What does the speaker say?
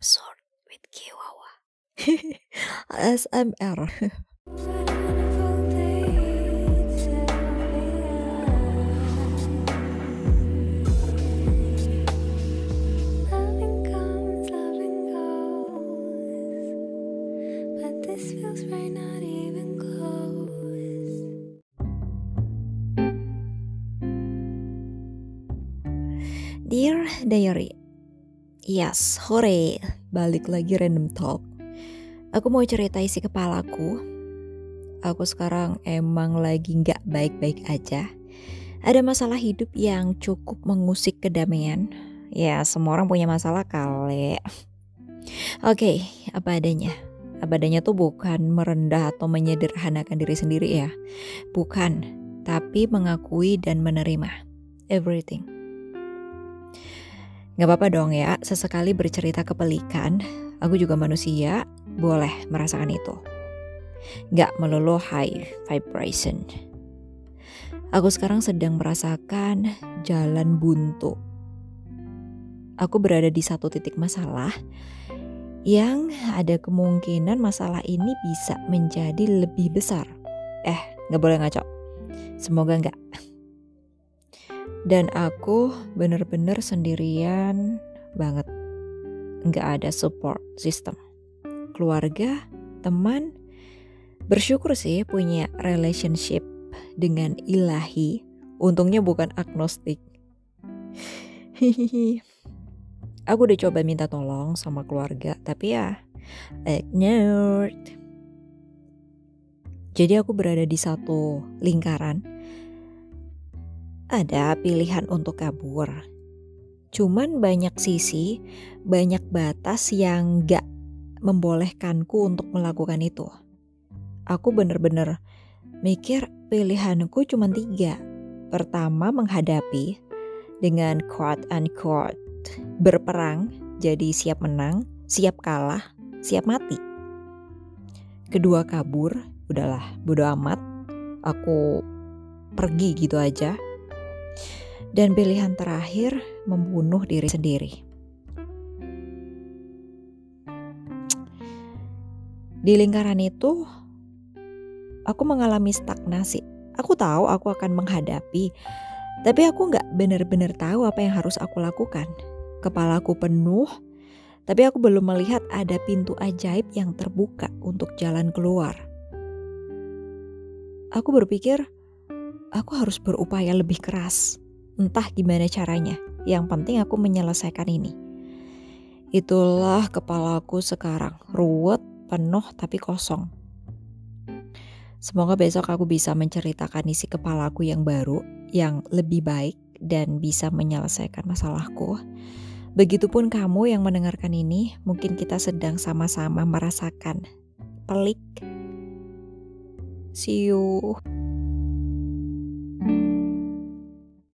Absurd with Kiwawa. ASMR. Dear Diary. Yes, hore. Balik lagi random talk. Aku mau cerita isi kepalaku. Aku sekarang emang lagi nggak baik-baik aja. Ada masalah hidup yang cukup mengusik kedamaian. Ya, semua orang punya masalah kali. Oke, apa adanya. Apa adanya tuh bukan merendah atau menyederhanakan diri sendiri ya. Bukan, tapi mengakui dan menerima everything. Gak apa-apa dong ya, sesekali bercerita kepelikan. Aku juga manusia, boleh merasakan itu. Gak melulu high vibration. Aku sekarang sedang merasakan jalan buntu. Aku berada di satu titik masalah yang ada kemungkinan masalah ini bisa menjadi lebih besar. Eh, gak boleh ngaco. Semoga enggak. Dan aku bener-bener sendirian banget. Nggak ada support system. Keluarga, teman, bersyukur sih punya relationship dengan ilahi. Untungnya bukan agnostik. Aku udah coba minta tolong sama keluarga, tapi ya ignored. Jadi aku berada di satu lingkaran ada pilihan untuk kabur. Cuman banyak sisi, banyak batas yang gak membolehkanku untuk melakukan itu. Aku bener-bener mikir pilihanku cuma tiga. Pertama menghadapi dengan quote unquote berperang, jadi siap menang, siap kalah, siap mati. Kedua kabur, udahlah bodo amat, aku pergi gitu aja dan pilihan terakhir membunuh diri sendiri. Di lingkaran itu, aku mengalami stagnasi. Aku tahu aku akan menghadapi, tapi aku nggak benar-benar tahu apa yang harus aku lakukan. Kepalaku penuh, tapi aku belum melihat ada pintu ajaib yang terbuka untuk jalan keluar. Aku berpikir, aku harus berupaya lebih keras Entah gimana caranya, yang penting aku menyelesaikan ini. Itulah kepalaku sekarang, ruwet, penuh tapi kosong. Semoga besok aku bisa menceritakan isi kepalaku yang baru, yang lebih baik dan bisa menyelesaikan masalahku. Begitupun kamu yang mendengarkan ini, mungkin kita sedang sama-sama merasakan pelik. See you.